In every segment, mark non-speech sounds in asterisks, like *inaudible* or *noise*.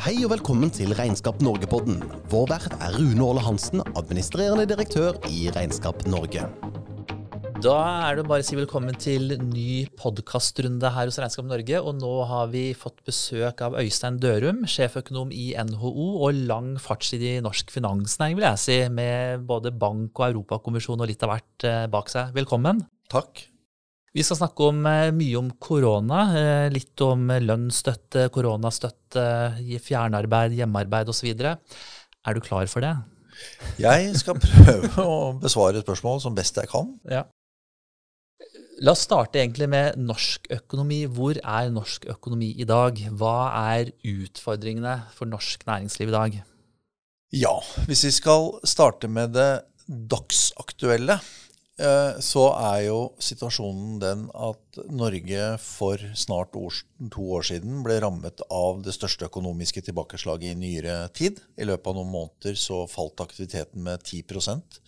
Hei og velkommen til Regnskap Norge-podden. Vår vert er Rune Åle Hansen, administrerende direktør i Regnskap Norge. Da er det bare å si velkommen til ny podkastrunde her hos Regnskap Norge. Og nå har vi fått besøk av Øystein Dørum, sjeføkonom i NHO og lang fartstid i norsk finansnæring, vil jeg si, med både bank og Europakommisjon og litt av hvert eh, bak seg. Velkommen. Takk. Vi skal snakke om, eh, mye om korona. eh, Litt om lønnsstøtte, koronastøtte, fjernarbeid, hjemmearbeid osv. Er du klar for det? Jeg skal prøve å besvare spørsmål som best jeg kan. Ja. La oss starte egentlig med norsk økonomi. Hvor er norsk økonomi i dag? Hva er utfordringene for norsk næringsliv i dag? Ja, hvis vi skal starte med det dagsaktuelle, eh, så er jo situasjonen den at Norge for snart to år siden ble rammet av det største økonomiske tilbakeslaget i nyere tid. I løpet av noen måneder så falt aktiviteten med 10%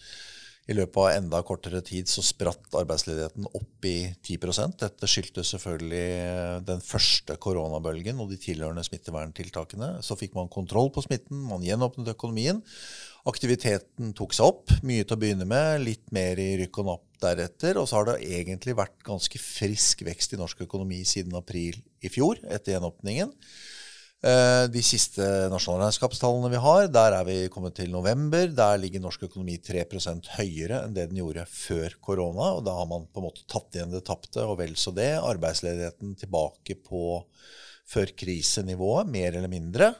i løpet av enda kortere tid så spratt arbeidsledigheten opp i 10% Dette skyldtes selvfølgelig den første koronabølgen og de tilhørende smitteverntiltakene. Så fikk man kontroll på smitten, man gjenåpnet økonomien. Aktiviteten tok seg opp, mye til å begynne med, litt mer i rykk og napp deretter. Og så har det egentlig vært ganske frisk vekst i norsk økonomi siden april i fjor, etter gjenåpningen. Eh, De siste nasjonalregnskapstallene vi har, der er vi kommet til november. Der ligger norsk økonomi 3% høyere enn det den gjorde før korona. og Da har man på en måte tatt igjen det tapte, og vel så det. Arbeidsledigheten tilbake på før krisenivået, mer eller mindre.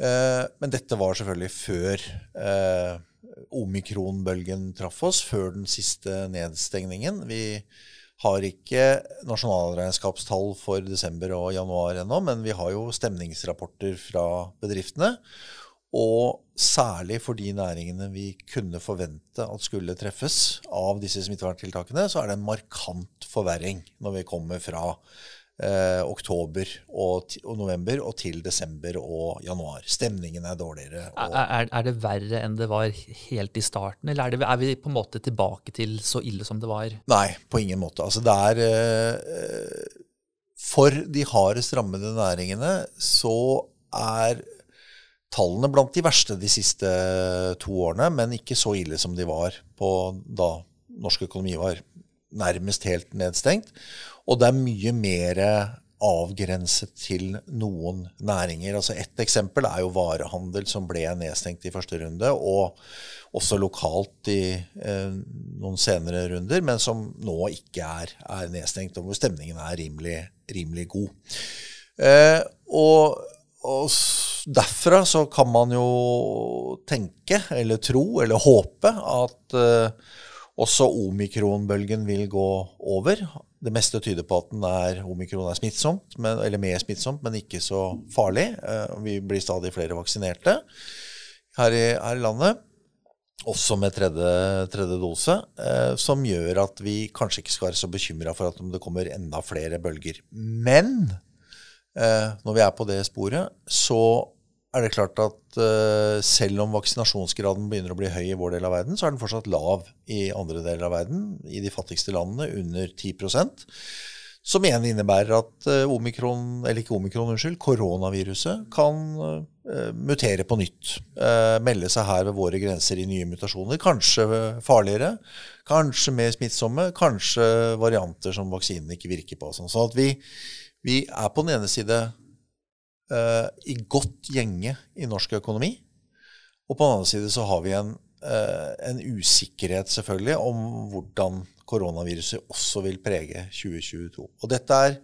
Eh, Men dette var selvfølgelig før eh, omikronbølgen traff oss, før den siste nedstengningen. Vi har ikke nasjonalregnskapstall for desember og januar ennå, men vi har jo stemningsrapporter fra bedriftene. Og særlig for de næringene vi kunne forvente at skulle treffes av disse smitteverntiltakene, så er det en markant forverring når vi kommer fra eh, oktober og, og november og til desember og januar. Stemningen er dårligere. Og, Er, er, det verre enn det var helt i starten, eller er, det, er vi på en måte tilbake til så ille som det var? Nei, på ingen måte. Altså det er eh, For de hardest rammede næringene så er tallene blant de verste de siste to årene, men ikke så ille som de var på da norsk økonomi var nærmest helt nedstengt. Og det er mye mer avgrenset til noen næringer. Altså Ett eksempel er jo varehandel, som ble nedstengt i første runde, og også lokalt i eh, noen senere runder, men som nå ikke er, er nedstengt, og hvor stemningen er rimelig, rimelig god. Eh, og, og derfra så kan man jo tenke, eller tro, eller håpe at eh, også omikronbølgen vil gå over. Det meste tyder på at den er, omikron er smittsomt, men, eller mer smittsomt, men ikke så farlig. Eh, Vi blir stadig flere vaksinerte her i, her i landet. Også med tredje, tredje dose, eh, som gjør at vi kanskje ikke skal være så bekymra for at det kommer enda flere bølger. Men eh, når vi er på det sporet, så er det klart at uh, selv om vaksinasjonsgraden begynner å bli høy i vår del av verden, så er den fortsatt lav i andre deler av verden, i de fattigste landene, under 10% Som igjen innebærer at uh, omikron, eller ikke omikron, unnskyld, koronaviruset kan uh, mutere på nytt. Melde seg her ved våre grenser i nye mutasjoner. Kanskje farligere, kanskje mer smittsomme, kanskje varianter som vaksinen ikke virker på. Sånn Så at vi, vi er på den ene side eh, i godt gjenge i norsk økonomi. Og på den andre side så har vi en, uh, en usikkerhet selvfølgelig om hvordan koronaviruset også vil prege 2022. Og dette er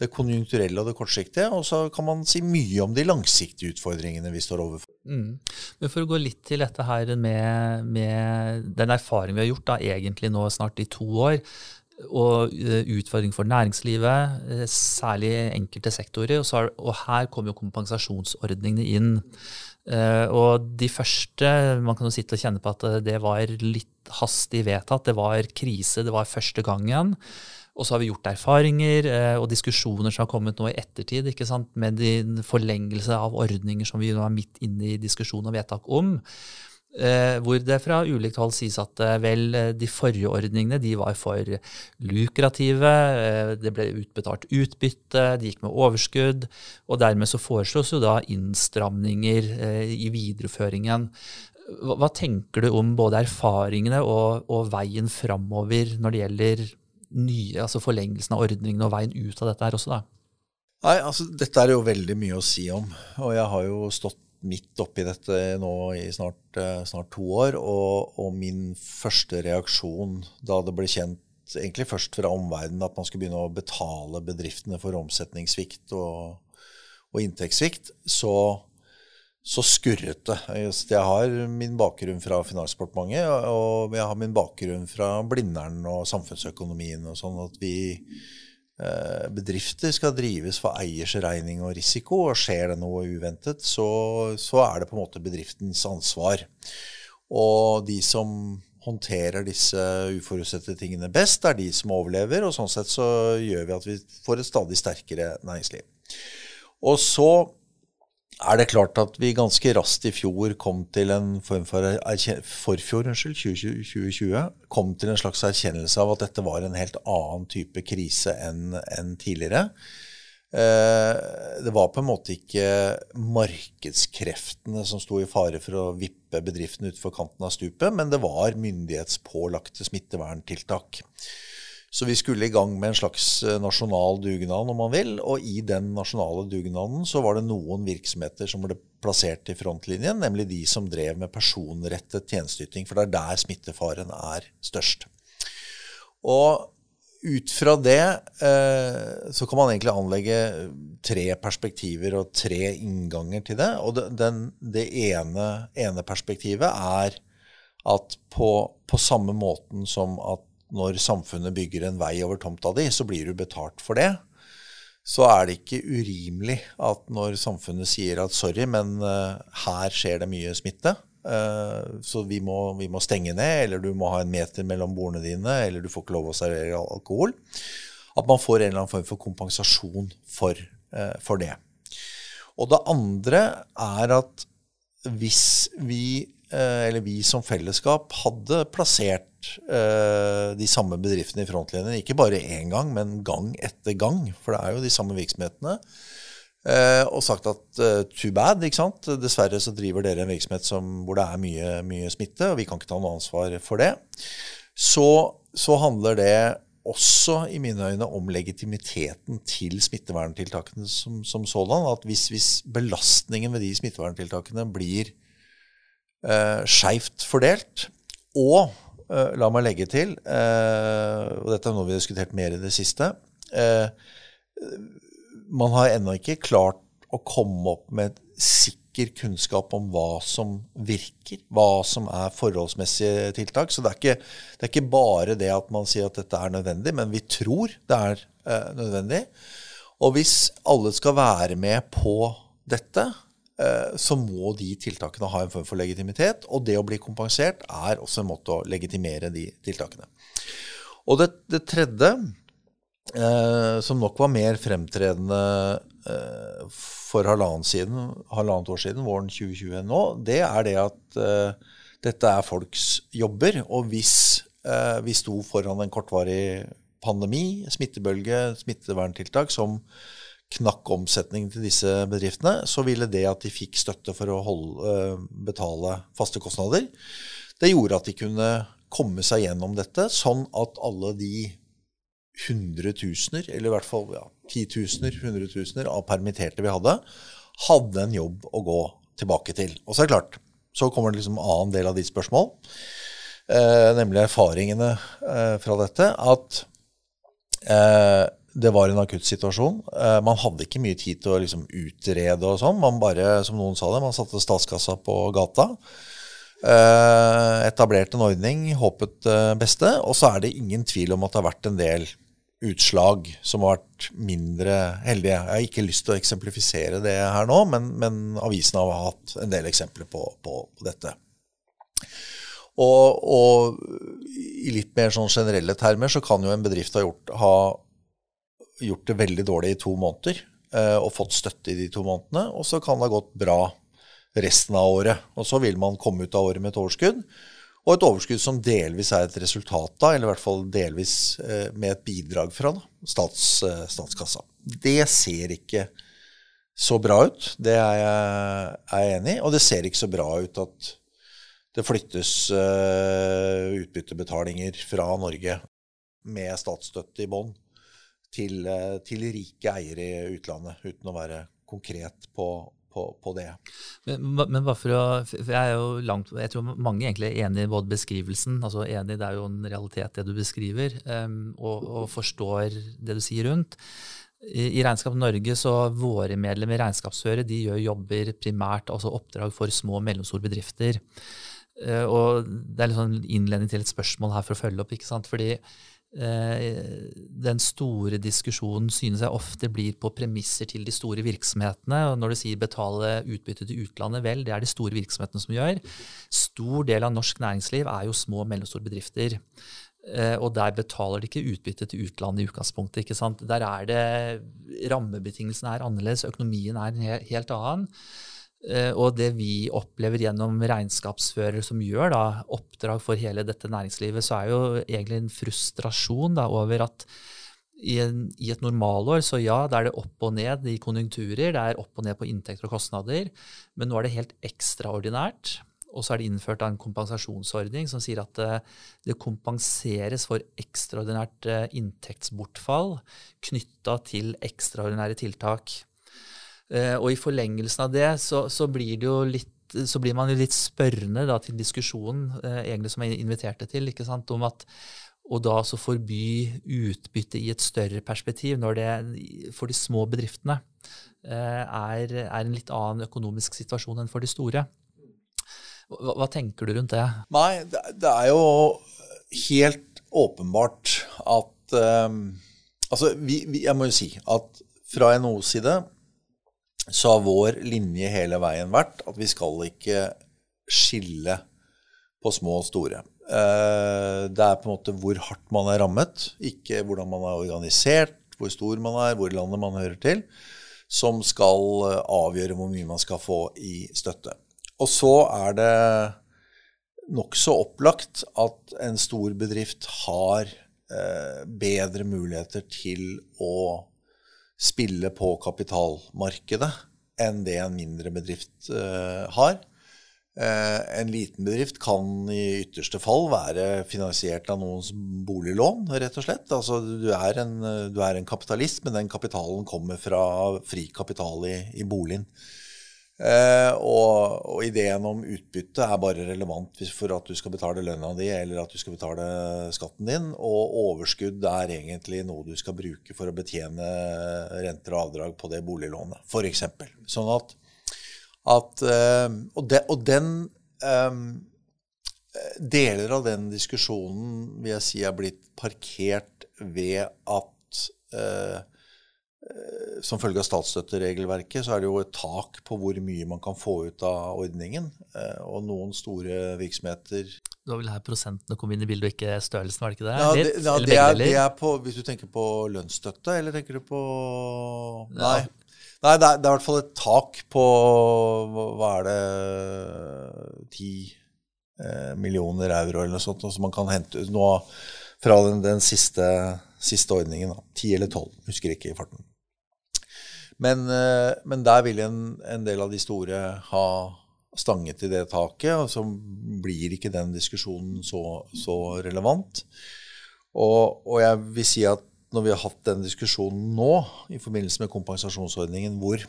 det konjunkturelle og det kortsiktige, og så kan man si mye om de langsiktige utfordringene vi står overfor. Mm. Men for å gå litt til dette her med, med den erfaringen vi har gjort da, egentlig nå snart i to år, og eh, utfordring for næringslivet, eh, særlig i enkelte sektorer. Og, har, og her kommer jo kompensasjonsordningene inn. Eh, og de første, man kan jo sitte og kjenne på at det var litt hastig vedtatt. Det var krise, det var første gangen. Og så har vi gjort erfaringer og diskusjoner som har kommet nå i ettertid, ikke sant? med forlengelse av ordninger som vi nå er midt inne i diskusjon og vedtak om. Eh, hvor det fra ulikt hold sies at eh, vel, eh, de forrige ordningene de var for lukrative, det ble utbetalt utbytte, de gikk med overskudd, og dermed så foreslås jo da innstramninger i videreføringen. Hva, hva tenker du om både erfaringene og, og veien framover når det gjelder nye, altså forlengelsen av ordningene og veien ut av dette her også, da? Nei, altså Dette er jo veldig mye å si om. Og jeg har jo stått midt oppi dette nå i snart, eh, snart to år. Og, og, min første reaksjon da det ble kjent, egentlig først fra omverdenen, at man skulle begynne å betale bedriftene for omsetningssvikt og, og inntektssvikt, så, så, skurret det. Jeg har min bakgrunn fra Finansdepartementet, og jeg har min bakgrunn fra Blindern og samfunnsøkonomien. og sånn at vi bedrifter skal drives for eiers regning og risiko, og skjer det noe uventet, så, så, er det på en måte bedriftens ansvar. Og de som håndterer disse uforutsette tingene best, er de som overlever, og sånn sett så gjør vi at vi får et stadig sterkere næringsliv. Og så er det klart at vi ganske raskt i fjor kom til en form for forfjor, unnskyld, 2020, kom til en slags erkjennelse av at dette var en helt annen type krise enn, en tidligere. Eh, det var på en måte ikke markedskreftene som sto i fare for å vippe bedriften utfor kanten av stupet, men det var myndighetspålagte smitteverntiltak. Så vi skulle i gang med en slags eh, nasjonal dugnad, om man vil. Og i den nasjonale dugnaden så var det noen virksomheter som ble plassert i frontlinjen, nemlig de som drev med personrettet tjenesteyting. For det er der smittefaren er størst. Og ut fra det eh, så kan man egentlig anlegge tre perspektiver og tre innganger til det. Og den, det ene, ene, perspektivet er at på, på samme måten som at når samfunnet bygger en vei over tomta di, så blir du betalt for det. Så er det ikke urimelig at når samfunnet sier at sorry, men uh, her skjer det mye smitte, uh, så vi må, vi må, stenge ned, eller du må ha en meter mellom bordene dine, eller du får ikke lov å servere alkohol, at man får en eller annen form for kompensasjon for, uh, for det. Og det andre er at hvis vi Eh, eller vi som fellesskap, hadde plassert eh, de samme bedriftene i frontlinjen. Ikke bare én gang, men gang etter gang. For det er jo de samme virksomhetene. Eh, og sagt at too bad. ikke sant? Dessverre så driver dere en virksomhet som, hvor det er mye, mye, smitte, og vi kan ikke ta noe ansvar for det. Så, så handler det også i mine øyne om legitimiteten til smitteverntiltakene som, som sådan. At hvis, hvis belastningen ved de smitteverntiltakene blir uh, skeivt fordelt. Og eh, la meg legge til, eh, og dette er noe vi har diskutert mer i det siste Man har ennå ikke klart å komme opp med sikker kunnskap om hva som virker, hva som er forholdsmessige tiltak. Så det er, ikke, det er ikke bare det at man sier at dette er nødvendig, men vi tror det er nødvendig. Og hvis alle skal være med på dette, Eh, så må de tiltakene ha en form for legitimitet. Og det å bli kompensert er også en måte å legitimere de tiltakene. Og det, det tredje, eh, som nok var mer fremtredende eh, for halvannet, siden, halvannet, år siden, våren 2020 nå, det er det at eh, dette er folks jobber. Og hvis eh, vi sto foran en kortvarig pandemi, smittebølge, smitteverntiltak som knakk omsetningen til disse bedriftene, så ville det at de fikk støtte for å holde, eh, betale faste kostnader, det gjorde at de kunne komme seg gjennom dette, sånn at alle de hundretusener, eller i hvert fall ja, titusener, hundretusener av permitterte vi hadde, hadde en jobb å gå tilbake til. Og så er det klart, så kommer det liksom en annen del av ditt spørsmål, eh, nemlig erfaringene eh, fra dette. At eh, det var en akutt situasjon. Uh, man hadde ikke mye tid til å liksom, utrede og sånn. Man bare, som noen sa det, man satte statskassa på gata. Uh, etablerte en ordning, håpet uh, beste. Og så er det ingen tvil om at det har vært en del utslag som har vært mindre heldige. Jeg har ikke lyst til å eksemplifisere det her nå, men, men avisene har hatt en del eksempler på, på, på dette. Og, og, i litt mer sånn generelle termer så kan jo en bedrift ha, gjort, ha gjort det veldig dårlig i to måneder eh, og fått støtte i de to månedene, og så kan det ha gått bra resten av året. Og så vil man komme ut av året med et overskudd. Og et overskudd som delvis er et resultat av, eller i hvert fall delvis eh, med et bidrag fra da, stats, eh, statskassa. Det ser ikke så bra ut. Det er jeg, er enig i. Og det ser ikke så bra ut at det flyttes utbyttebetalinger fra Norge med statsstøtte i bånn til, uh, til, rike eiere i utlandet, uten å være konkret på, på, på det. Men, men, bare for å, for jeg er jo langt, jeg tror mange egentlig er enig i både beskrivelsen, altså enig, det er jo en realitet det du beskriver, um, og, og forstår det du sier rundt. I, Regnskap Norge så Våre medlemmer i Regnskapsføret de gjør jobber primært, altså oppdrag for små og mellomstore bedrifter. Uh, og Det er litt sånn innledning til et spørsmål her for å følge opp. ikke sant? Fordi den store diskusjonen synes jeg ofte blir på premisser til de store virksomhetene. og Når du sier betale utbytte til utlandet, vel, det er de store virksomhetene som gjør. Stor del av norsk næringsliv er jo små og mellomstore bedrifter. Uh, og der betaler de ikke utbytte til utlandet i utgangspunktet. ikke sant? Der er det Rammebetingelsene er annerledes, økonomien er en helt annen. Eh, og det vi opplever gjennom regnskapsfører som gjør da, oppdrag for hele dette næringslivet, så er jo egentlig en frustrasjon da, over at i, en, i, et normalår, så ja, da er det opp og ned i konjunkturer. Det er opp og ned på inntekter og kostnader. Men nå er det helt ekstraordinært. Og så er det innført en kompensasjonsordning som sier at eh, det kompenseres for ekstraordinært eh, inntektsbortfall knytta til ekstraordinære tiltak. Eh, og i forlengelsen av det så, så, blir det jo litt så blir man jo litt spørrende da, til diskusjonen eh, egentlig som jeg inviterte til, ikke sant, om at og da så forby utbytte i et større perspektiv, når det for de små bedriftene eh, er, er, en litt annen økonomisk situasjon enn for de store. Hva, hva tenker du rundt det? Nei, det, det er jo helt åpenbart at um, Altså, vi, vi, jeg må jo si at fra NHOs side så har vår linje hele veien vært at vi skal ikke skille på små og store. Eh, det er på en måte hvor hardt man er rammet, ikke hvordan man er organisert, hvor stor man er, hvor landet man hører til, som skal eh, avgjøre hvor mye man skal få i støtte. Og så er det nokså opplagt at en stor bedrift har eh, bedre muligheter til å spille på kapitalmarkedet enn det en mindre bedrift uh, har. Uh, en liten bedrift kan i ytterste fall være finansiert av noens boliglån, rett og slett. Altså, du, er en, du er en kapitalist, men den kapitalen kommer fra fri kapital i, i boligen. Eh, og, og, ideen om utbytte er bare relevant for at du skal betale lønna di eller at du skal betale skatten din. Og overskudd er egentlig noe du skal bruke for å betjene renter og avdrag på det boliglånet, f.eks. Sånn at, at eh, og, de, og, den eh, Deler av den diskusjonen vil jeg si er blitt parkert ved at Eh, som følge av statsstøtteregelverket så er det jo et tak på hvor mye man kan få ut av ordningen. Eh, og noen store virksomheter Det var vel her prosentene kom inn i bildet, og ikke størrelsen? var det ikke det? Ja, det, ja, det, er, det er, på, Hvis du tenker på lønnsstøtte, eller tenker du på Nei. Ja. Nei, det er, det er, i hvert fall et tak på Hva er det Ti eh, millioner euro eller noe sånt, som man kan hente ut nå fra den, den siste, siste, ordningen. Ti eller tolv, husker ikke i farten. Men, eh, men der vil en, en, del av de store ha stanget i det taket, og så blir ikke den diskusjonen så, så relevant. Og, og, jeg vil si at når vi har hatt den diskusjonen nå, i forbindelse med kompensasjonsordningen, hvor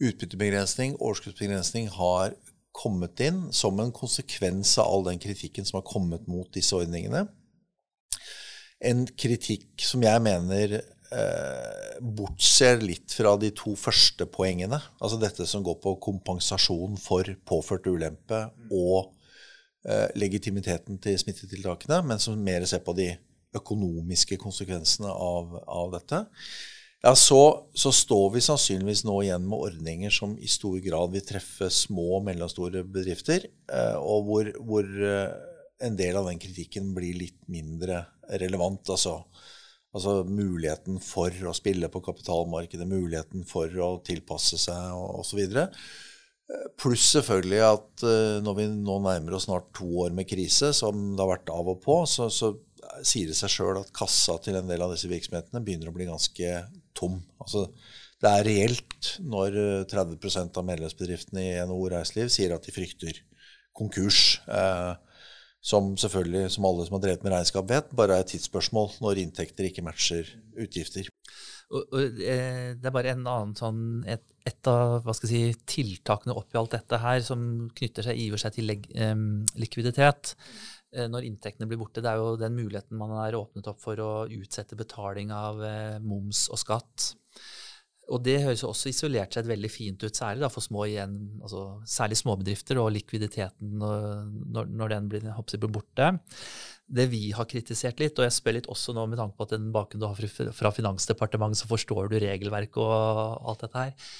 utbyttebegrensning, overskuddsbegrensning, har kommet inn som en konsekvens av all den kritikken som har kommet mot disse ordningene, en kritikk som jeg mener bortser litt fra de to første poengene. Altså dette som går på kompensasjon for påført ulempe og eh, legitimiteten til smittetiltakene, men som mer ser på de økonomiske konsekvensene av, av dette. Ja, så, så, står vi sannsynligvis nå igjen med ordninger som i stor grad vil treffe små og mellomstore bedrifter, eh, og hvor, hvor eh, en del av den kritikken blir litt mindre relevant. Altså, altså, muligheten for å spille på kapitalmarkedet, muligheten for å tilpasse seg osv. Pluss selvfølgelig at når vi nå nærmer oss snart to år med krise, som det har vært av og på, så, så sier det seg sjøl at kassa til en del av disse virksomhetene begynner å bli ganske tom. Altså, det er reelt når 30% av medlemsbedriftene i NHO Reiseliv sier at de frykter konkurs. Eh, som selvfølgelig, som alle som har drevet med regnskap vet, bare er et tidsspørsmål når inntekter ikke matcher utgifter. Og, og, eh, det er bare en annen sånn, et, et av hva skal jeg si, tiltakene oppi alt dette her som knytter seg, iver seg til leg, um, likviditet. Eh, når inntektene blir borte, det er jo den muligheten man har åpnet opp for å utsette betaling av uh, moms og skatt. Og det høres også isolert sett veldig fint ut, særlig for små igjen, altså særlig småbedrifter og likviditeten når, når den blir, håper, blir, borte. Det vi har kritisert litt, og jeg spør litt også nå med tanke på at den bakgrunnen du har fra Finansdepartementet, så forstår du regelverket og alt dette her.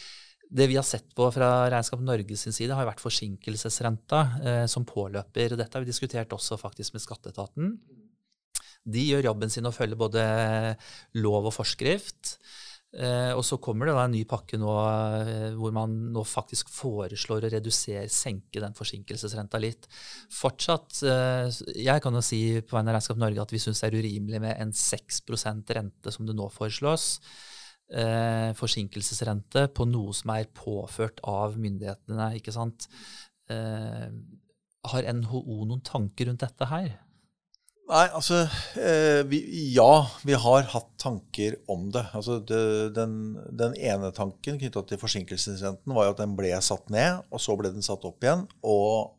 Det vi har sett på fra Regnskap Norge sin side, har vært forsinkelsesrenta eh, som påløper. Dette har vi diskutert også faktisk med skatteetaten. De gjør jobben sin og følger både lov og forskrift. Eh, og så kommer det da en ny pakke nå eh, hvor man nå faktisk foreslår å redusere, senke den forsinkelsesrenta litt. Fortsatt, eh, Jeg kan jo si på vegne av Regnskap Norge at vi syns det er urimelig med en 6% rente som det nå foreslås. Eh, forsinkelsesrente på noe som er påført av myndighetene. ikke sant? Eh, har NHO noen tanker rundt dette her? Nei, altså eh, vi, Ja, vi har hatt tanker om det. Altså det, den, den, ene tanken knytta til forsinkelsesrenten var jo at den ble satt ned, og så ble den satt opp igjen. Og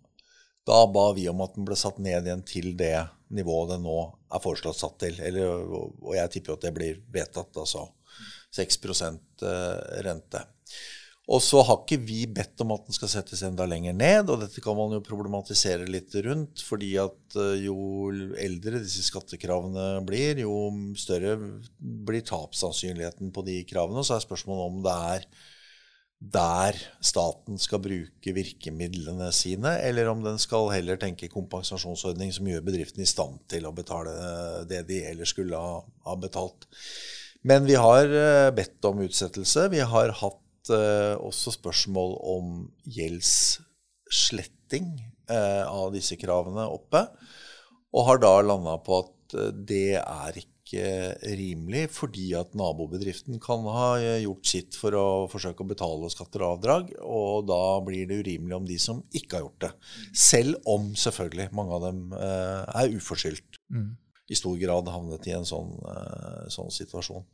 da ba vi om at den ble satt ned igjen til det nivået den nå er foreslått satt til. Eller, og jeg tipper jo at det blir vedtatt, altså 6 eh, rente. Og så har ikke vi bedt om at den skal settes enda lenger ned, og dette kan man jo problematisere litt rundt, fordi at eh, jo eldre disse skattekravene blir, jo større blir tapssannsynligheten på de kravene. Og så er spørsmålet om det er der staten skal bruke virkemidlene sine, eller om den skal heller tenke kompensasjonsordning som gjør bedriften i stand til å betale det de ellers skulle ha betalt. Men vi har eh, bedt om utsettelse. Vi har hatt også spørsmål om gjeldssletting uh, av disse kravene oppe. Og har da landa på at uh, det er ikke rimelig, fordi at nabobedriften kan ha gjort sitt for å forsøke å betale skatter og avdrag, og da blir det urimelig om de som ikke har gjort det. Selv om selvfølgelig mange av dem er uforskyldt. Mm. I stor grad havnet i en sånn, sånn situasjon.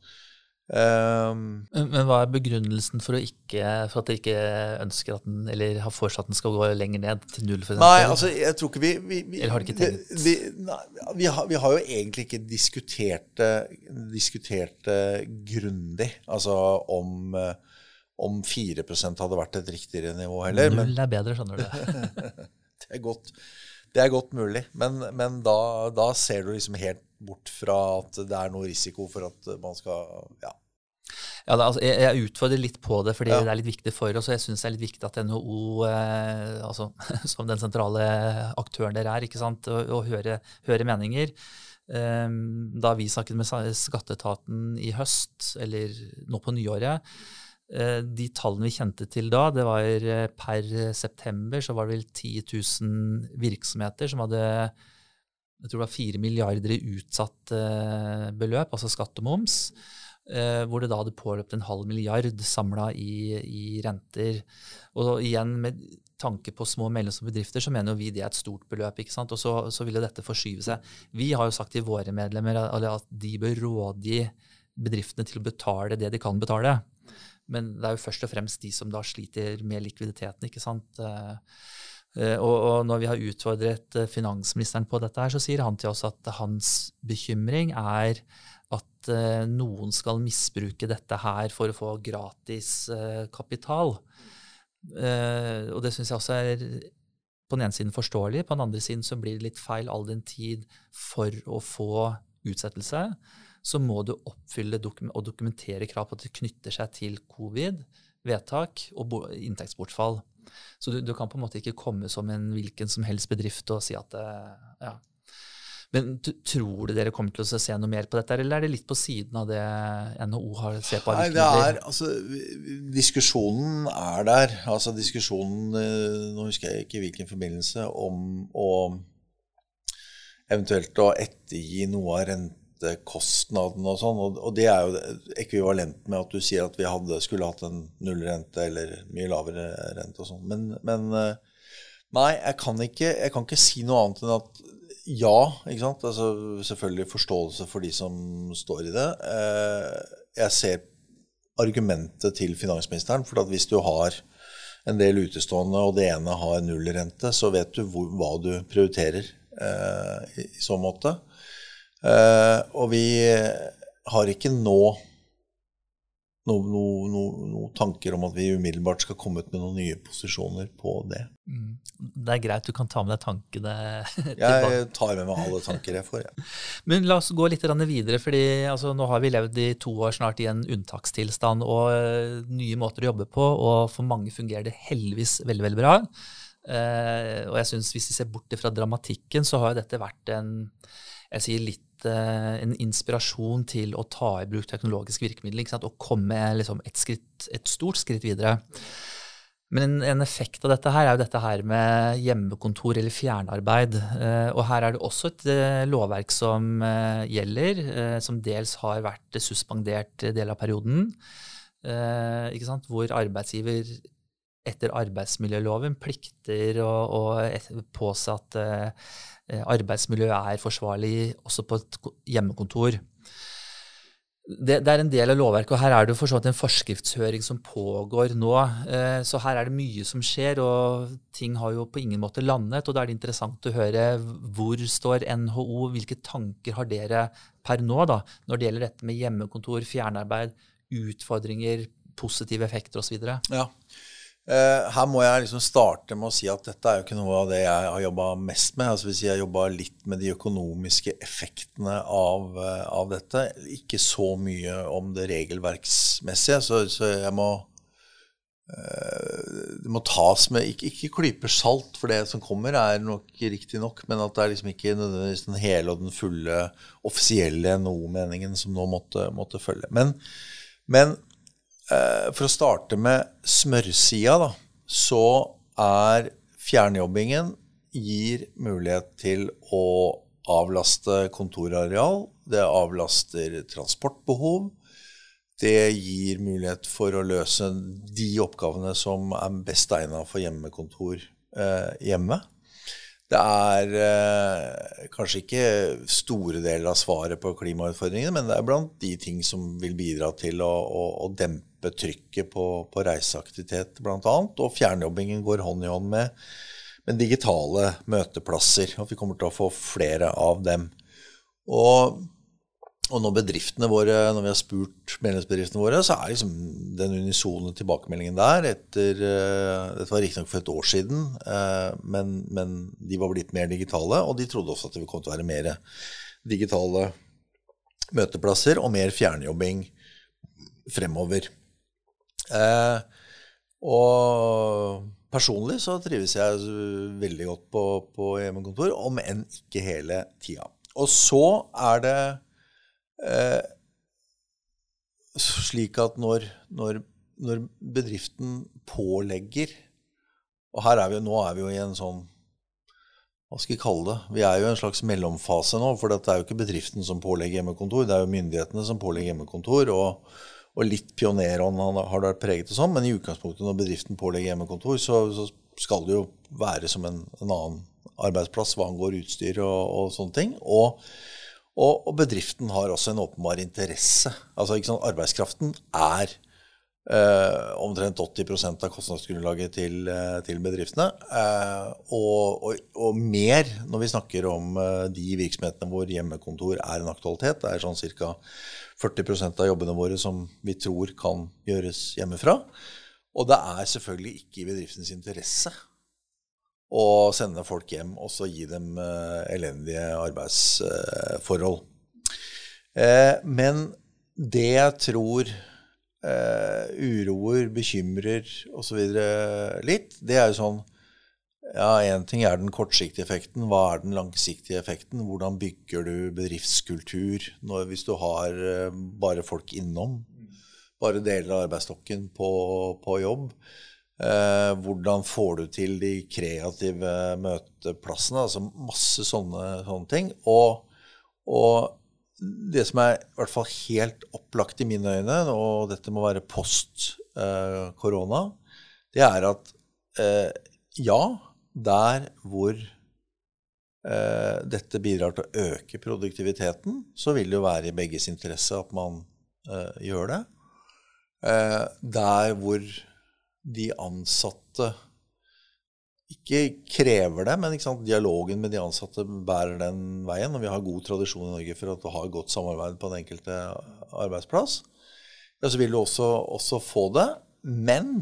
Um, men hva er begrunnelsen for, ikke, for at dere ikke ønsker at den, eller har foreslått at den skal gå lenger ned til null? f.eks.? nei, altså jeg tror ikke vi, vi, vi Eller har dere ikke tenkt? Vi, nei, vi, har, vi, har, jo egentlig ikke diskutert diskutert det grundig. Altså om, om 4% hadde vært et riktigere nivå heller. Null er bedre, skjønner du *laughs* det, er godt, det er godt mulig. Men, men da, da ser du liksom helt bort fra at det er noe risiko for at man skal ja. Ja, altså, jeg, jeg, utfordrer litt på det, fordi ja. det er litt viktig for oss. Og jeg syns det er litt viktig at NHO, eh, altså, *laughs* som den sentrale aktøren dere er, ikke sant, å, og høre, høre, meninger. Um, da vi snakket med skatteetaten i høst, eller nå på nyåret, de tallene vi kjente til da, det var uh, per september så var det vel 10 000 virksomheter som hadde jeg tror det var 4 milliarder i utsatt eh, beløp, altså skatt og moms, eh, hvor det da hadde påløpt en halv milliard samla i, i, renter. Og igjen, med tanke på små og mellomstore bedrifter, så mener jo vi det er et stort beløp. ikke sant? Og så, så vil jo dette forskyve seg. Vi har jo sagt til våre medlemmer at de bør rådgi bedriftene til å betale det de kan betale. Men det er jo først og fremst de som da sliter med likviditeten. ikke sant? Eh, Eh, og, og, når vi har utfordret eh, finansministeren på dette, her, så sier han til oss at hans bekymring er at noen skal misbruke dette her for å få gratis kapital. Og det syns jeg også er på den ene siden forståelig, på den andre siden så blir det litt feil all den tid for å få utsettelse. Så må du oppfylle og dokumentere krav på at det knytter seg til covid, vedtak og inntektsbortfall. Så du, du, kan på en måte ikke komme som en hvilken som helst bedrift og si at ja. Men tror du dere kommer til å se noe mer på dette, eller er det litt på siden av det NHO har ser på? Nei, det er, altså, Diskusjonen er der. Altså diskusjonen Nå husker jeg ikke hvilken forbindelse om å eventuelt å ettergi noe av rentekostnadene og sånn. Og, det er jo ekvivalent med at du sier at vi hadde, skulle hatt en nullrente eller mye lavere rente og sånn. Men, men, nei, jeg kan, ikke, jeg kan ikke si noe annet enn at ja, ikke sant. Altså, selvfølgelig forståelse for de som står i det. Eh, jeg ser argumentet til finansministeren. For at hvis du har en del utestående, og det ene har nullrente, så vet du hvor, hva du prioriterer eh, i, i så måte. Eh, og vi har ikke nå noen no, no, no tanker om at vi umiddelbart skal komme ut med noen nye posisjoner på det. Mm. Det er greit, du kan ta med deg tankene *laughs* tilbake. Jeg tar med meg alle tanker jeg får. Ja. *laughs* Men la oss gå litt videre, fordi altså, nå har vi levd i to år snart i en unntakstilstand og uh, nye måter å jobbe på, og for mange fungerer det heldigvis veldig, veldig bra. Uh, og jeg synes Hvis vi ser bort fra dramatikken, så har dette vært en jeg sier litt Eh, en inspirasjon til å ta i bruk teknologiske virkemidler og komme liksom, et, skritt, et, stort skritt videre. Men en, en, effekt av dette her er jo dette her med hjemmekontor eller fjernarbeid. Eh, og her er det også et eh, lovverk som gjelder, som dels har vært suspendert del av perioden. Hvor arbeidsgiver etter arbeidsmiljøloven plikter å, å påse at Eh, arbeidsmiljøet er forsvarlig også på et hjemmekontor. Det, det, er en del av lovverket, og her er det for så en forskriftshøring som pågår nå. Eh, så her er det mye som skjer, og ting har jo på ingen måte landet. Og da er det interessant å høre hvor står NHO, hvilke tanker har dere per nå da, når det gjelder dette med hjemmekontor, fjernarbeid, utfordringer, positive effekter osv.? Ja. Uh, her må jeg liksom starte med å si at dette er jo ikke noe av det jeg har jobba mest med. Altså hvis Jeg jobba litt med de økonomiske effektene av, uh, av, dette. Ikke så mye om det regelverksmessige. Så, så jeg må uh, Det må tas med Ikke, ikke klyper salt, for det som kommer, er nok riktig nok. Men at det er liksom ikke nødvendigvis den hele og den fulle offisielle NHO-meningen som nå måtte, måtte følge. Men, men Eh, for å starte med smørsida, da, så er fjernjobbingen gir mulighet til å avlaste kontorareal. Det avlaster transportbehov. Det gir mulighet for å løse de oppgavene som er best egna for hjemmekontor eh, hjemme. Det er eh, kanskje ikke store deler av svaret på klimautfordringene, men det er blant de ting som vil bidra til å, å, å dempe trykket på, på reiseaktivitet, bl.a. Og fjernjobbingen går hånd i hånd med, med digitale møteplasser. Og vi kommer til å få flere av dem. Og og når bedriftene våre, når vi har spurt medlemsbedriftene våre, så er liksom den unisone tilbakemeldingen der etter uh, Dette var riktignok for et år siden, uh, men, men, de var blitt mer digitale, og de trodde også at det kom til å være mer digitale møteplasser og mer fjernjobbing fremover. Uh, og personlig så trives jeg veldig godt på, på hjemmekontor, om enn ikke hele tida. Og så er det Eh, slik at når, når, når, bedriften pålegger Og her er vi, nå er vi jo i en sånn Hva skal vi kalle det? Vi er jo i en slags mellomfase nå. For det er jo ikke bedriften som pålegger hjemmekontor, det er jo myndighetene som pålegger hjemmekontor. og og litt pionerånd har det vært preget og sånn, men i utgangspunktet når bedriften pålegger hjemmekontor, så, så skal det jo være som en, en annen arbeidsplass hva angår utstyr og, og, sånne ting. Og og, og, bedriften har også en åpenbar interesse. Altså, sånn, Arbeidskraften er eh, omtrent 80% av kostnadsgrunnlaget til, eh, til bedriftene. Eh, og, mer når vi snakker om eh, de virksomhetene hvor hjemmekontor er en aktualitet. Det er sånn ca. 40% av jobbene våre som vi tror kan gjøres hjemmefra. Og det er selvfølgelig ikke i bedriftens interesse å sende folk hjem og så gi dem uh, elendige arbeidsforhold. Uh, men det jeg tror uh, uroer, bekymrer osv. litt, det er jo sånn ja, Én ting er den kortsiktige effekten. Hva er den langsiktige effekten? Hvordan bygger du bedriftskultur når, hvis du har eh, bare folk innom? Bare deler av arbeidsstokken på, på jobb? Eh, hvordan får du til de kreative møteplassene? Altså masse sånne, sånne ting. Og, og, det som er i hvert fall helt opplagt i mine øyne, og dette må være post eh, korona, det er at eh, ja, der hvor eh, dette bidrar til å øke produktiviteten, så vil det jo være i begges interesse at man eh, gjør det. Eh, der hvor de ansatte ikke krever det, men dialogen med de ansatte bærer den veien. Og vi har god tradisjon i Norge for å ha godt samarbeid på den enkelte arbeidsplass. Ja, så vil du også, også få det. Men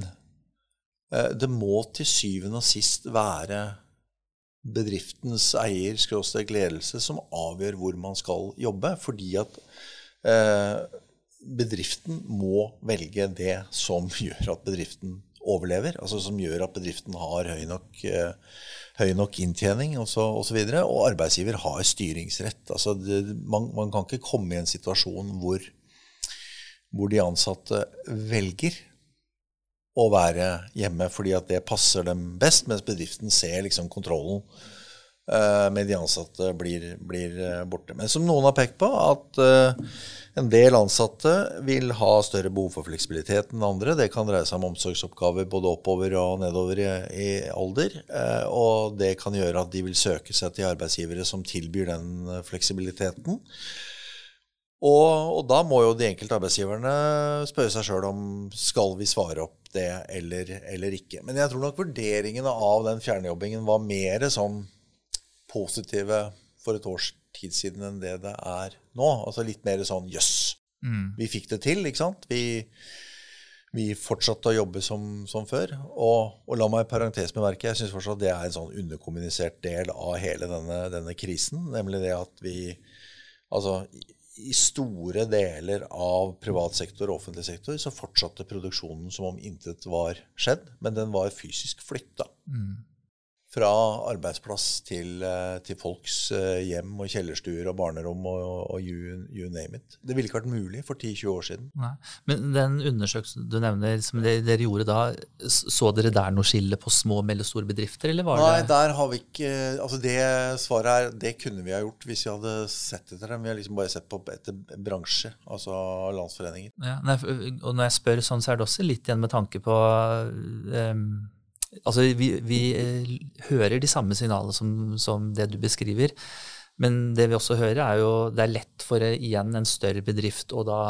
det må til syvende og sist være bedriftens eier, skråstrek ledelse, som avgjør hvor man skal jobbe. Fordi at eh, bedriften må velge det som *laughs* gjør at bedriften overlever. Altså som gjør at bedriften har høy nok, eh, høy nok inntjening osv. Og, så, og, og arbeidsgiver har styringsrett. Altså det, man, man, kan ikke komme i en situasjon hvor, hvor de ansatte velger å være hjemme fordi at det passer dem best, mens bedriften ser liksom kontrollen uh, med de ansatte blir, blir, eh, borte. Men som noen har pekt på, at uh, en del ansatte vil ha større behov for fleksibilitet enn andre. Det kan dreie seg om omsorgsoppgaver både oppover og nedover i, i alder. Uh, og det kan gjøre at de vil søke seg til arbeidsgivere som tilbyr den fleksibiliteten. Og, og, da må jo de enkelte arbeidsgiverne spørre seg sjøl om skal vi svare opp det eller, eller, ikke. Men jeg tror nok vurderingene av den fjernjobbingen var mer sånn positive for et års tid siden enn det det er nå. Altså litt mer sånn jøss, yes, mm. vi fikk det til, ikke sant? Vi, vi fortsatte å jobbe som, som før. Og, og, la meg i parentes bemerke, jeg syns fortsatt det er en sånn underkommunisert del av hele denne, denne krisen. Nemlig det at vi Altså i store deler av privat sektor og offentlig sektor så fortsatte produksjonen som om intet var skjedd, men den var fysisk flytta. Mm fra arbeidsplass til, eh, til, folks eh, hjem og kjellerstuer og barnerom og, og you, you, name it. Det ville ikke vært mulig for 10-20 år siden. Nei. Men den undersøkelsen du nevner, som dere gjorde da, så dere der noe skille på små og mellomstore bedrifter, eller var Nei, det der har vi ikke Altså det svaret er det kunne vi ha gjort hvis vi hadde sett etter dem. Vi har liksom bare sett på etter bransje, altså landsforeningen. Ja, nei, og når jeg spør sånn, så er det også litt igjen med tanke på um, Altså, vi, vi eh, hører de samme signalene som, som, det du beskriver. Men det vi også hører, er jo det er lett for eh, igjen en større bedrift å da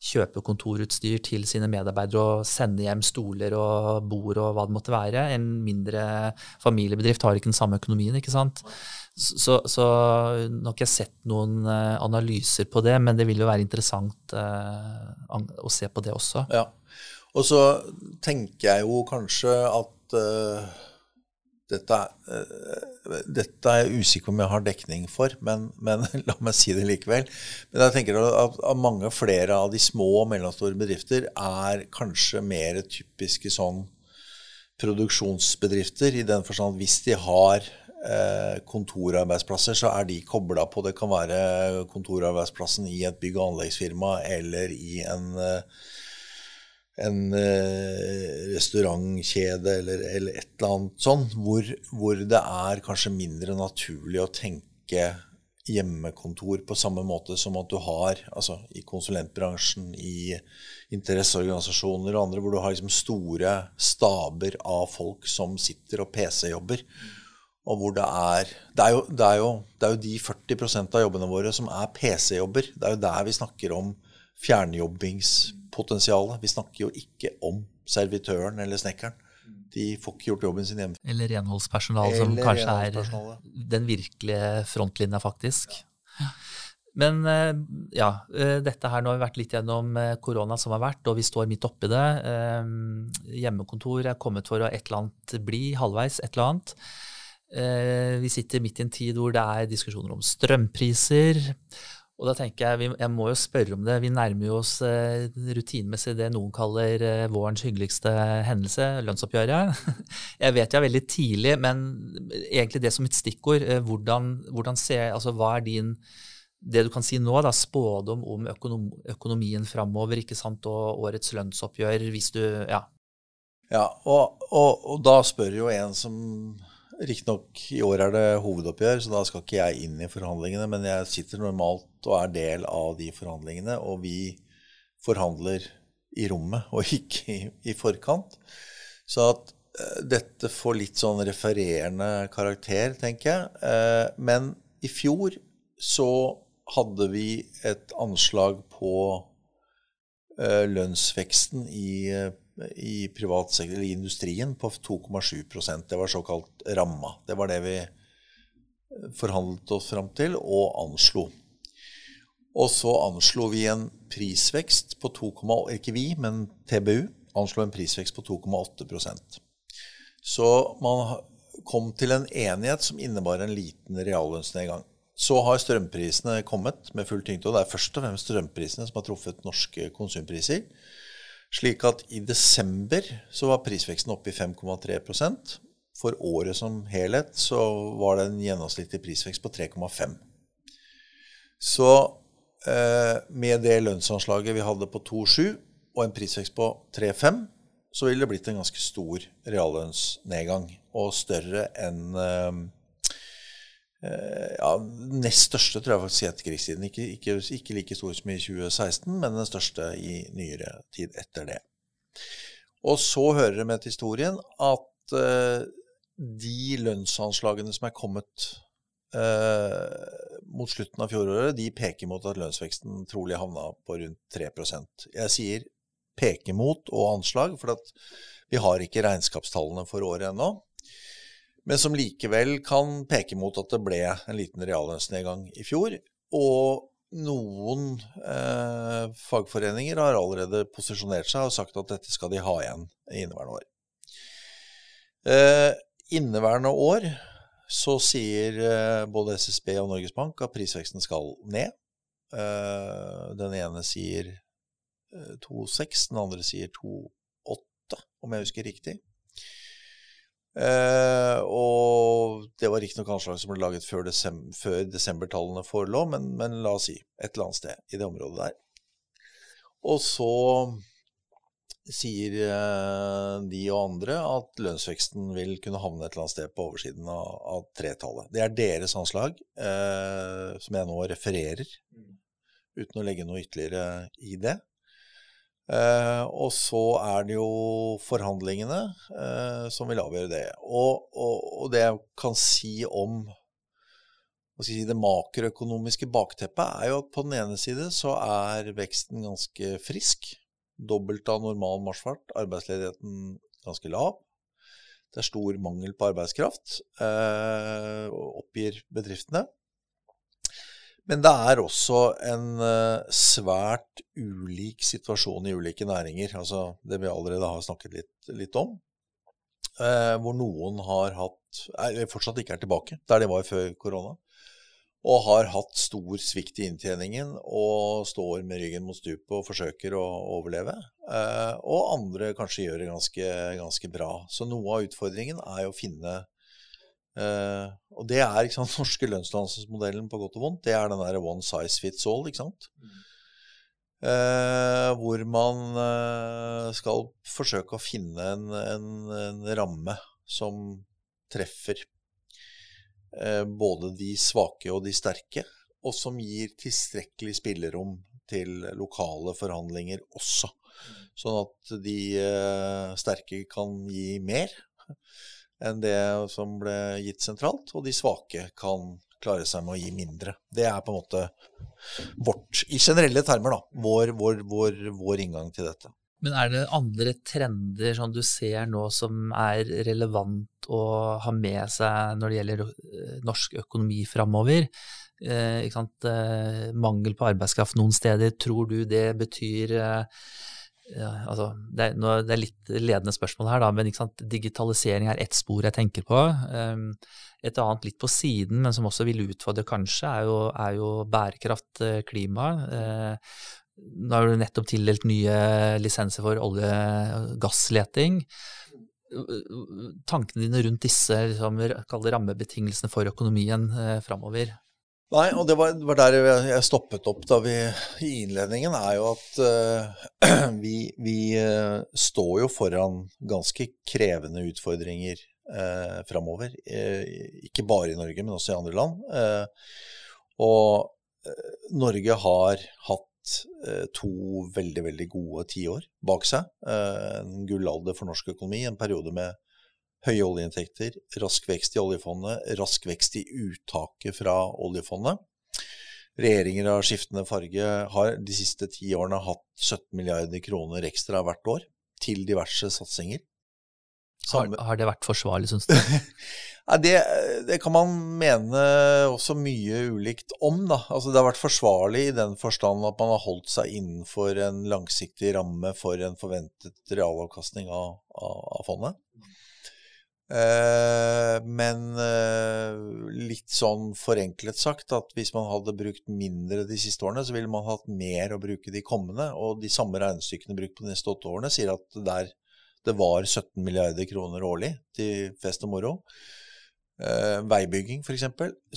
kjøpe kontorutstyr til sine medarbeidere og sende hjem stoler og bord og hva det måtte være. En mindre familiebedrift har ikke den samme økonomien, ikke sant. Så, så nå har ikke jeg sett noen eh, analyser på det, men det vil jo være interessant å se på det også. Ja. Og så tenker jeg jo kanskje at uh, dette, uh, dette, er jeg usikker på om jeg har dekning for, men, men, *laughs* la meg si det likevel. Men jeg tenker at, at mange flere av de små og mellomstore bedrifter er kanskje mer typiske sånn produksjonsbedrifter, i den forstand at hvis de har eh, kontorarbeidsplasser, så er de kobla på. Det kan være kontorarbeidsplassen i et bygg- og anleggsfirma eller i en eh, en eh, restaurantkjede eller, eller, et eller annet sånn, hvor, hvor, det er kanskje mindre naturlig å tenke hjemmekontor på samme måte som at du har altså i konsulentbransjen, i interesseorganisasjoner og andre, hvor du har liksom store staber av folk som sitter og PC-jobber. Og hvor det er det er, jo, det, er jo, det er jo de 40% av jobbene våre som er PC-jobber. Det er jo der vi snakker om fjernjobbings potensialet. Vi snakker jo ikke om servitøren eller snekkeren. De får ikke gjort jobben sin hjemme. Eller renholdspersonal, som kanskje er den virkelige frontlinja, faktisk. Ja. Men eh, ja, eh, dette her nå har vi vært litt gjennom eh, korona som har vært, og vi står midt oppi det. Hjemmekontor er kommet for å et eller annet bli, halvveis et eller annet. Vi sitter midt i en tid hvor det er diskusjoner om strømpriser, Og da tenker jeg, Jeg må jo spørre om det. Vi nærmer jo oss eh, rutinemessig det noen kaller eh, vårens hyggeligste hendelse, lønnsoppgjøret. *laughs* Jeg vet jeg er veldig tidlig, men egentlig det som et stikkord. Eh, hvordan, hvordan ser, altså Hva er din det du kan si nå, da, spådom om økonom, økonomien framover og årets lønnsoppgjør, hvis du Ja. Ja, og, og, og da spør jo en som Riktignok i år er det hovedoppgjør, så da skal ikke jeg inn i forhandlingene. Men jeg sitter normalt og er del av de forhandlingene, og vi forhandler i rommet *laughs* og ikke i, i forkant. Så at uh, dette får litt sånn refererende karakter, tenker jeg. Uh, men i fjor så hadde vi et anslag på uh, lønnsveksten i i privat sektor, eller industrien på 2,7% Det var såkalt ramma. Det var det vi forhandlet oss fram til og anslo. Og så anslo vi en prisvekst på 2, ikke vi, men TBU anslo en prisvekst på 2,8% Så man kom til en enighet som innebar en liten reallønnsnedgang. Så har strømprisene kommet med full tyngde, og det er først og fremst strømprisene som har truffet norske konsumpriser. Slik at i desember så var prisveksten oppe i 5,3% For året som helhet så var det en gjennomsnittlig prisvekst på 3,5 Så eh, med det lønnsanslaget vi hadde på 2,7 og en prisvekst på 3,5, så ville det blitt en ganske stor reallønnsnedgang. Og større enn eh, ja, nest største tror jeg faktisk i etterkrigstiden. Ikke, ikke, ikke, like stor som i 2016, men den største i nyere tid etter det. Og så hører det med til historien at uh, de lønnsanslagene som er kommet uh, mot slutten av fjoråret, de peker mot at lønnsveksten trolig havna på rundt 3% Jeg sier peker mot og anslag, for vi har ikke regnskapstallene for året ennå men som likevel kan peke mot at det ble en liten reallønnsnedgang i fjor. Og noen eh, fagforeninger har allerede posisjonert seg og sagt at dette skal de ha igjen i inneværende år. Eh, inneværende år så sier eh, både SSB og Norges Bank at prisveksten skal ned. Eh, den ene sier 2,6, eh, den andre sier 2,8, om jeg husker riktig. Uh, og det var riktignok anslag som ble laget før, desem før desembertallene forelå, men, men, la oss si et eller annet sted i det området der. Og så sier eh, de og andre at lønnsveksten vil kunne havne et eller annet sted på oversiden av, av tretallet. Det er deres anslag, eh, som jeg nå refererer, mm. uten å legge noe ytterligere i det. Eh, og så er det jo forhandlingene eh, som vil avgjøre det. Og, og, og, det jeg kan si om si, det makroøkonomiske bakteppet, er jo at på den ene side så er veksten ganske frisk. Dobbelt av normal marsjfart. Arbeidsledigheten ganske lav. Det er stor mangel på arbeidskraft, eh, oppgir bedriftene. Men det er også en uh, svært ulik situasjon i ulike næringer. Altså det vi allerede har snakket litt, litt om. Eh, hvor noen har hatt er, fortsatt ikke er tilbake der de var før korona. Og har hatt stor svikt i inntjeningen og står med ryggen mot stupet og forsøker å overleve. Eh, og andre kanskje gjør det ganske, ganske bra. Så noe av utfordringen er å finne Uh, og det er ikke sant, *laughs* norske lønnsdannelsesmodellen på godt og vondt. Det er den der one size fits all, ikke sant. Mm. Uh, hvor man uh, skal forsøke å finne en, en, en ramme som treffer både de svake og de sterke, og som gir tilstrekkelig spillerom til lokale forhandlinger også. Mm. Sånn at de sterke kan gi mer enn det som ble gitt sentralt, og de svake kan klare seg med å gi mindre. Det er på en måte vårt, i generelle termer, da, vår, vår, vår, vår inngang til dette. Men er det andre trender som du ser nå som er relevant å ha med seg når det gjelder eh, norsk økonomi framover? Eh, eh, mangel på arbeidskraft noen steder, tror du det betyr eh, ja, altså, det, er, det, er, litt ledende spørsmål her, da, men digitalisering er ett spor jeg tenker på. Um, et annet litt på siden, men som også vil utfordre kanskje, er jo, er jo bærekraft, eh, klima. Uh, nå har du nettopp tildelt nye lisenser for olje- og gassleting. Tankene dine rundt disse liksom, rammebetingelsene for økonomien uh, framover? Nei, og det var, var, der jeg stoppet opp da vi, i innledningen, er jo at uh, *clears throat* vi, vi uh, står jo foran ganske krevende utfordringer uh, framover. Uh, ikke bare i Norge, men også i andre land. og Norge har hatt to veldig, veldig gode tiår bak seg. en gullalder for norsk økonomi, en periode med høye oljeinntekter, rask vekst i oljefondet, rask vekst i uttaket fra oljefondet. Regjeringer av skiftende farge har de siste ti årene hatt 17 milliarder kroner ekstra hvert år til diverse satsinger. Har, har, det vært forsvarlig, syns du? *laughs* det, det, kan man mene også mye ulikt om. Da. Altså, det har vært forsvarlig i den forstand at man har holdt seg innenfor en langsiktig ramme for en forventet realavkastning av, av, av fondet. Eh, men eh, litt sånn forenklet sagt at hvis man hadde brukt mindre de siste årene, så ville man hatt mer å bruke de kommende. Og de samme regnestykkene brukt på de neste åtte årene sier at der det var 17 milliarder kroner årlig til fest og moro, eh, veibygging f.eks.,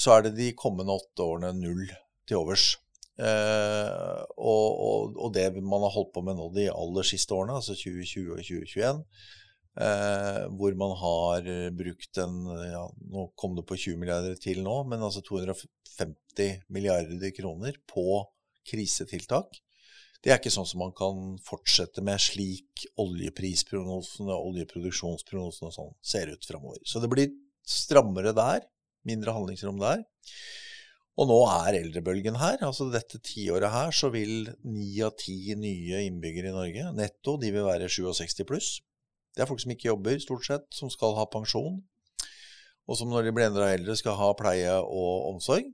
så er det de kommende åtte årene null til overs. Og, og, og, det man har holdt på med nå de aller siste årene, altså 2020 og 2021, Eh, hvor man har eh, brukt en ja, Nå kom det på 20 milliarder til nå, men altså 250 milliarder kroner på krisetiltak. Det er ikke sånn som man kan fortsette med slik oljeprisprognosene, oljeproduksjonsprognosene og sånn ser ut framover. Så det blir strammere der, mindre handlingsrom der. Og nå er eldrebølgen her. altså Dette tiåret her så vil ni av ti nye innbyggere i Norge netto de vil være 67 pluss. Det er folk som ikke jobber, stort sett, som skal ha pensjon. Og som når de blir enda eldre, skal ha pleie og omsorg.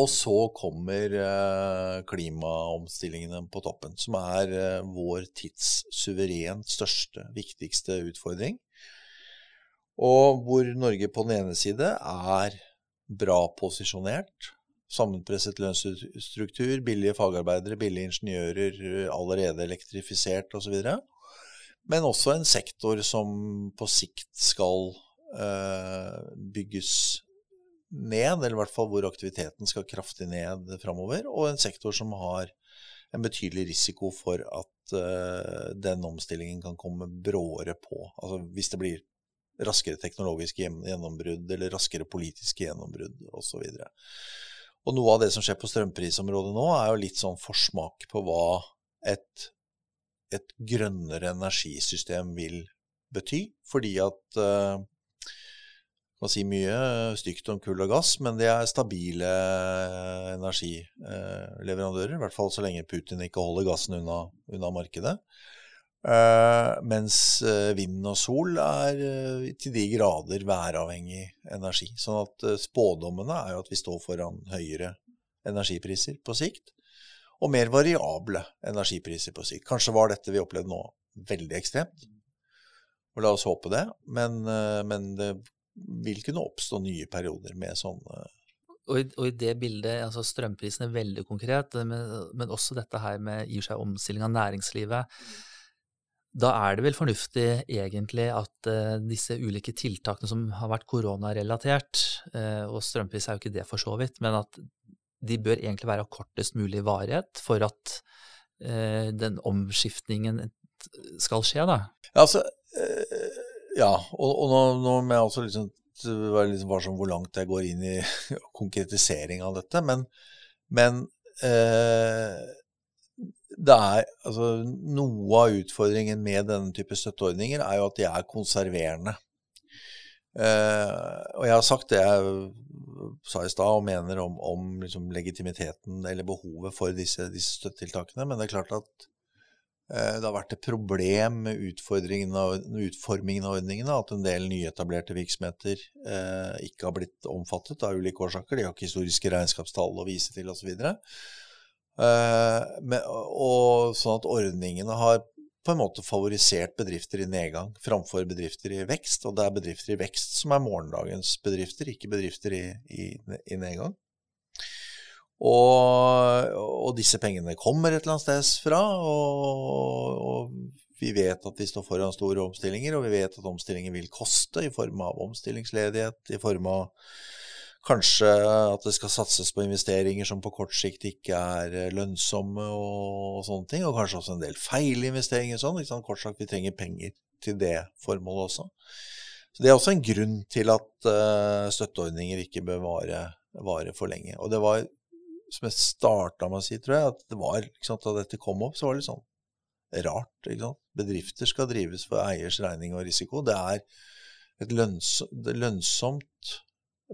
Og så kommer eh, klimaomstillingene på toppen, som er eh, vår tids suverent største, viktigste utfordring. Og hvor Norge på den ene side er bra posisjonert. Sammenpresset lønnsstruktur, billige fagarbeidere, billige ingeniører, allerede elektrifisert osv men også en sektor som på sikt skal eh, bygges ned, eller i hvert fall hvor aktiviteten skal kraftig ned framover, og en sektor som har en betydelig risiko for at eh, den omstillingen kan komme bråere på. Altså hvis det blir raskere teknologiske gjennombrudd eller raskere politiske gjennombrudd osv. Og noe av det som skjer på strømprisområdet nå, er jo litt sånn forsmak på hva et et grønnere energisystem vil bety. Fordi at uh, Man kan si mye stygt om kull og gass, men det er stabile energileverandører. I hvert fall så lenge Putin ikke holder gassen unna, unna markedet. Uh, mens uh, vind og sol er uh, til de grader væravhengig energi. Sånn at spådommene er jo at vi står foran høyere energipriser på sikt og mer variable energipriser på sikt. Kanskje var dette vi opplevde nå, veldig ekstremt. Og la oss håpe det. Men, eh, men det vil kunne oppstå nye perioder med sånne og i, og i, det bildet, altså strømprisene er veldig konkret, men, men også dette her med i og seg omstilling av næringslivet. Da er det vel fornuftig egentlig at uh, disse ulike tiltakene som har vært koronarelatert, uh, og strømpris er jo ikke det for så vidt, men at de bør egentlig være av kortest mulig varighet for at eh, den omskiftningen skal skje, da. Ja, altså, eh, ja og, og nå, nå, må jeg også liksom være litt varsom hvor langt jeg går inn i *laughs* konkretisering av dette, men, men eh, det er altså Noe av utfordringen med denne type støtteordninger er jo at de er konserverende. Eh, og jeg har sagt det jeg sa i stad og mener om, om liksom legitimiteten eller behovet for disse, disse, støttetiltakene. Men det er klart at eh, det har vært et problem med av, utformingen av ordningene. At en del nyetablerte virksomheter eh, ikke har blitt omfattet av ulike årsaker. De har ikke historiske regnskapstall å vise til osv. Men, og sånn at ordningene har på en måte favorisert bedrifter i nedgang framfor bedrifter i vekst. Og det er bedrifter i vekst som er morgendagens bedrifter, ikke bedrifter i, i, i nedgang. Og, og, disse pengene kommer et eller annet sted fra, og, og vi vet at vi står foran store omstillinger, og vi vet at omstillinger vil koste i form av omstillingsledighet, i form av Kanskje at det skal satses på investeringer som på kort sikt ikke er eh, lønnsomme og, sånne ting. Og kanskje også en del feilinvesteringer sånn. Kort sagt, vi trenger penger til det formålet også. Så Det er også en grunn til at uh, støtteordninger ikke bør vare, vare, for lenge. Og det var, som jeg starta med å si, tror jeg, at det var, sant, da dette kom opp, så var det litt sånn rart. Bedrifter skal drives for eiers regning og risiko. Det er et lønnsomt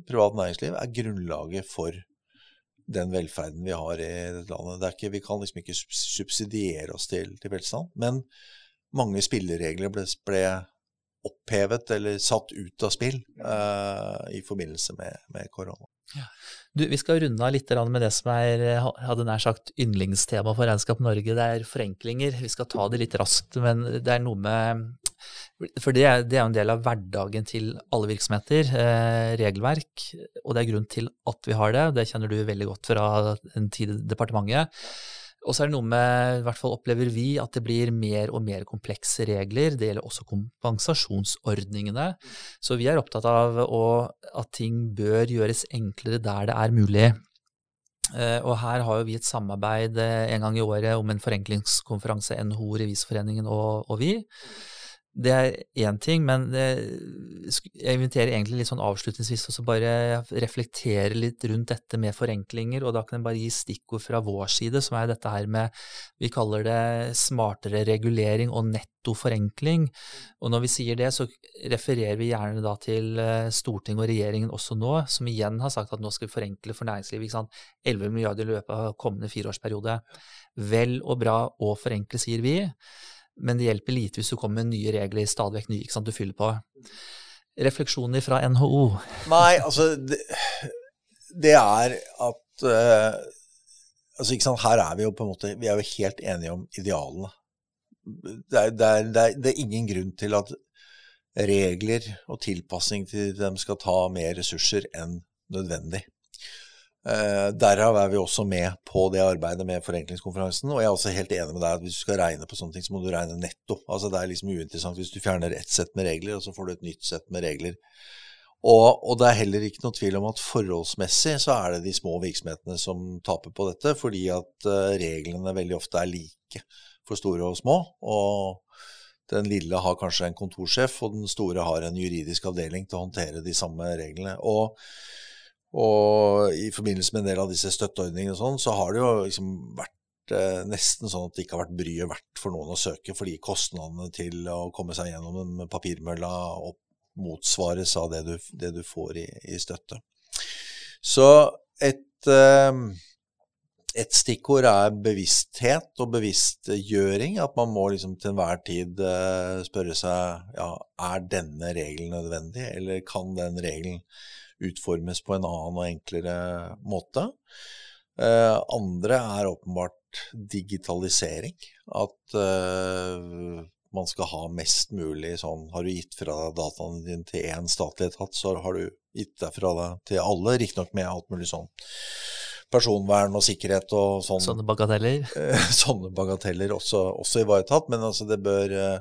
privat næringsliv er grunnlaget for den velferden vi har i dette landet. Ikke, vi kan liksom ikke subsidiere oss til, til velstand. Men mange spilleregler ble, ble, opphevet eller satt ut av spill uh, i forbindelse med, med korona. Ja. Du, vi skal runde av litt med det som er hadde nær sagt yndlingstema for Regnskap Norge. Det er forenklinger. Vi skal ta det litt raskt, men det er noe med for det er, det er, en del av hverdagen til alle virksomheter, eh, regelverk, og det er grunn til at vi har det. Det kjenner du veldig godt fra en tid i departementet. Og så er det noe med, i hvert fall opplever vi, at det blir mer og mer komplekse regler. Det gjelder også kompensasjonsordningene. Så vi er opptatt av å, at ting bør gjøres enklere der det er mulig. Eh, og her har jo vi et samarbeid eh, en gang i året om en forenklingskonferanse, NHO, Revisforeningen og, og vi. Det er én ting, men det, jeg inviterer egentlig litt sånn avslutningsvis også bare reflektere litt rundt dette med forenklinger, og da kan jeg bare gi stikkord fra vår side, som er dette her med Vi kaller det smartere regulering og netto forenkling. Og når vi sier det, så refererer vi gjerne da til eh, Stortinget og regjeringen også nå, som igjen har sagt at nå skal vi forenkle for næringslivet. ikke sant? 11 milliarder i løpet av kommende fireårsperiode. Vel og bra å forenkle, sier vi men det hjelper lite hvis du kommer med nye regler, stadig vekk nye, ikke sant, du fyller på. Refleksjoner fra NHO? Nei, altså Det, det er at uh, altså ikke sant, Her er vi jo på en måte Vi er jo helt enige om idealene. Det er, det, er, det, er, det er, ingen grunn til at regler og tilpassing til dem skal ta mer ressurser enn nødvendig. Uh, derav er vi også med på det arbeidet med forenklingskonferansen. Og jeg er også helt enig med deg at hvis du skal regne på sånne ting, så må du regne netto. Altså Det er liksom uinteressant hvis du fjerner ett sett med regler, og så får du et nytt sett med regler. Og, og, det er heller ikke noe tvil om at forholdsmessig så er det de små virksomhetene som taper på dette, fordi at uh, reglene veldig ofte er like for store og små. Og den lille har kanskje en kontorsjef, og den store har en juridisk avdeling til å håndtere de samme reglene. Og og i forbindelse med en del av disse støtteordningene og sånn, så har det jo liksom vært eh, nesten sånn at det ikke har vært bryet verdt for noen å søke, fordi kostnadene til å komme seg gjennom den papirmølla motsvares av det du, det du får i, i, støtte. Så et, eh, et stikkord er bevissthet og bevisstgjøring. At man må liksom til enhver tid eh, spørre seg ja, er denne regelen nødvendig, eller kan den regelen utformes på en annen og enklere måte. Eh, andre er åpenbart digitalisering. At eh, man skal ha mest mulig sånn Har du gitt fra deg dataene dine til én statlig etat, så har du gitt deg fra deg til alle, riktignok med alt mulig sånn personvern og sikkerhet og sånn. Sånne bagateller? *laughs* sånne bagateller også, også ivaretatt, men altså det bør eh,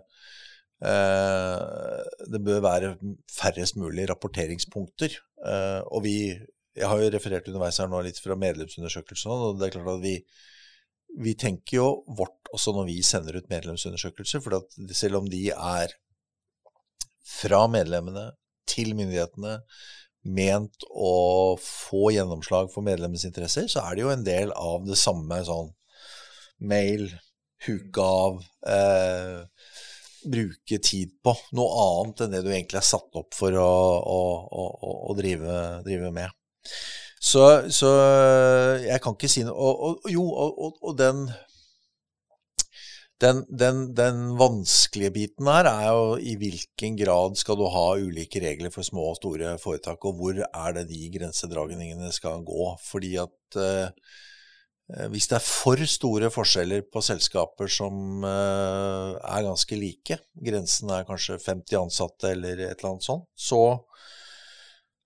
Eh, det bør være færrest mulig rapporteringspunkter. Eh, og vi Jeg har jo referert underveis her nå litt fra medlemsundersøkelsen, og det er klart at vi, vi tenker jo vårt også når vi sender ut medlemsundersøkelser, for selv om de er fra medlemmene til myndighetene ment å få gjennomslag for medlemmenes interesser, så er det jo en del av det samme sånn mail, huke av, eh, bruke tid på noe annet enn det du egentlig er satt opp for å, å, å, å drive, drive, med. Så, så, jeg kan ikke si noe Og, og jo, og, og den, den, den, den, vanskelige biten her er jo i hvilken grad skal du ha ulike regler for små og store foretak, og hvor er det de grensedragningene skal gå. Fordi at eh, hvis det er for store forskjeller på selskaper som uh, er ganske like, grensen er kanskje 50 ansatte eller et eller annet sånt, så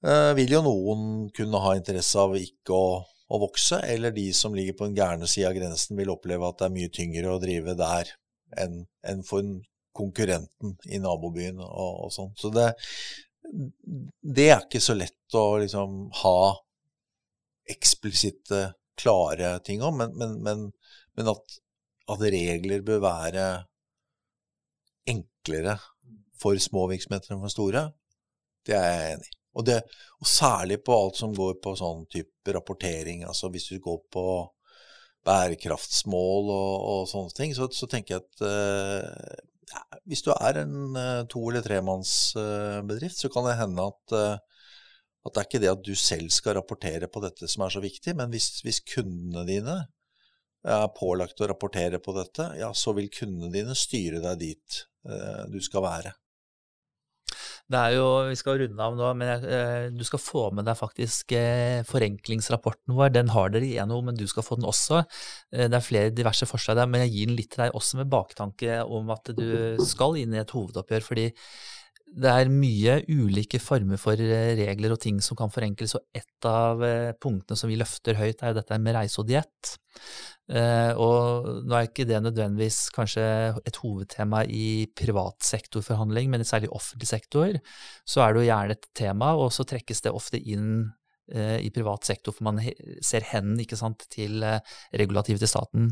uh, vil jo noen kunne ha interesse av ikke å, å, vokse, eller de som ligger på den gærne sida av grensen, vil oppleve at det er mye tyngre å drive der enn, enn for konkurrenten i nabobyen og, og sånn. Så det, det er ikke så lett å liksom ha eksplisitte, klare ting om, men, men, men, men at, at, regler bør være enklere for små virksomheter enn for store, det er jeg enig i. Og, det, og, særlig på alt som går på sånn type rapportering. altså Hvis du går på bærekraftsmål og, og sånne ting, så, så, tenker jeg at eh, hvis du er en uh, to- eller tremannsbedrift, så kan det hende at at det er ikke det at du selv skal rapportere på dette som er så viktig, men hvis, hvis kundene dine er pålagt å rapportere på dette, ja, så vil kundene dine styre deg dit eh, du skal være. Det er jo, Vi skal runde av nå, men eh, du skal få med deg faktisk eh, forenklingsrapporten vår. Den har dere igjennom, men du skal få den også. Eh, det er flere diverse forslag der, men jeg gir den litt til deg også med baktanke om at du skal inn i et hovedoppgjør. fordi det er mye ulike former for eh, regler og ting som kan forenkles, og et av eh, punktene som vi løfter høyt, er jo dette med reise og diett. Eh, og nå er ikke det nødvendigvis kanskje et hovedtema i privat sektorforhandling, men særlig i offentlig sektor, så er det jo gjerne et tema, og så trekkes det ofte inn i privat sektor, for man ser hen ikke sant, til eh, regulativet til staten.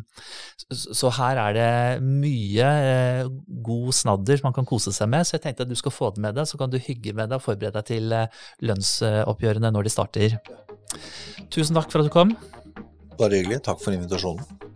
Så her er det mye eh, god snadder man kan kose seg med, så jeg tenkte at du skal få det med deg, så kan du hygge med deg og forberede deg til lønnsoppgjørene når de starter. Tusen takk for at du kom. Bare hyggelig. Takk for invitasjonen.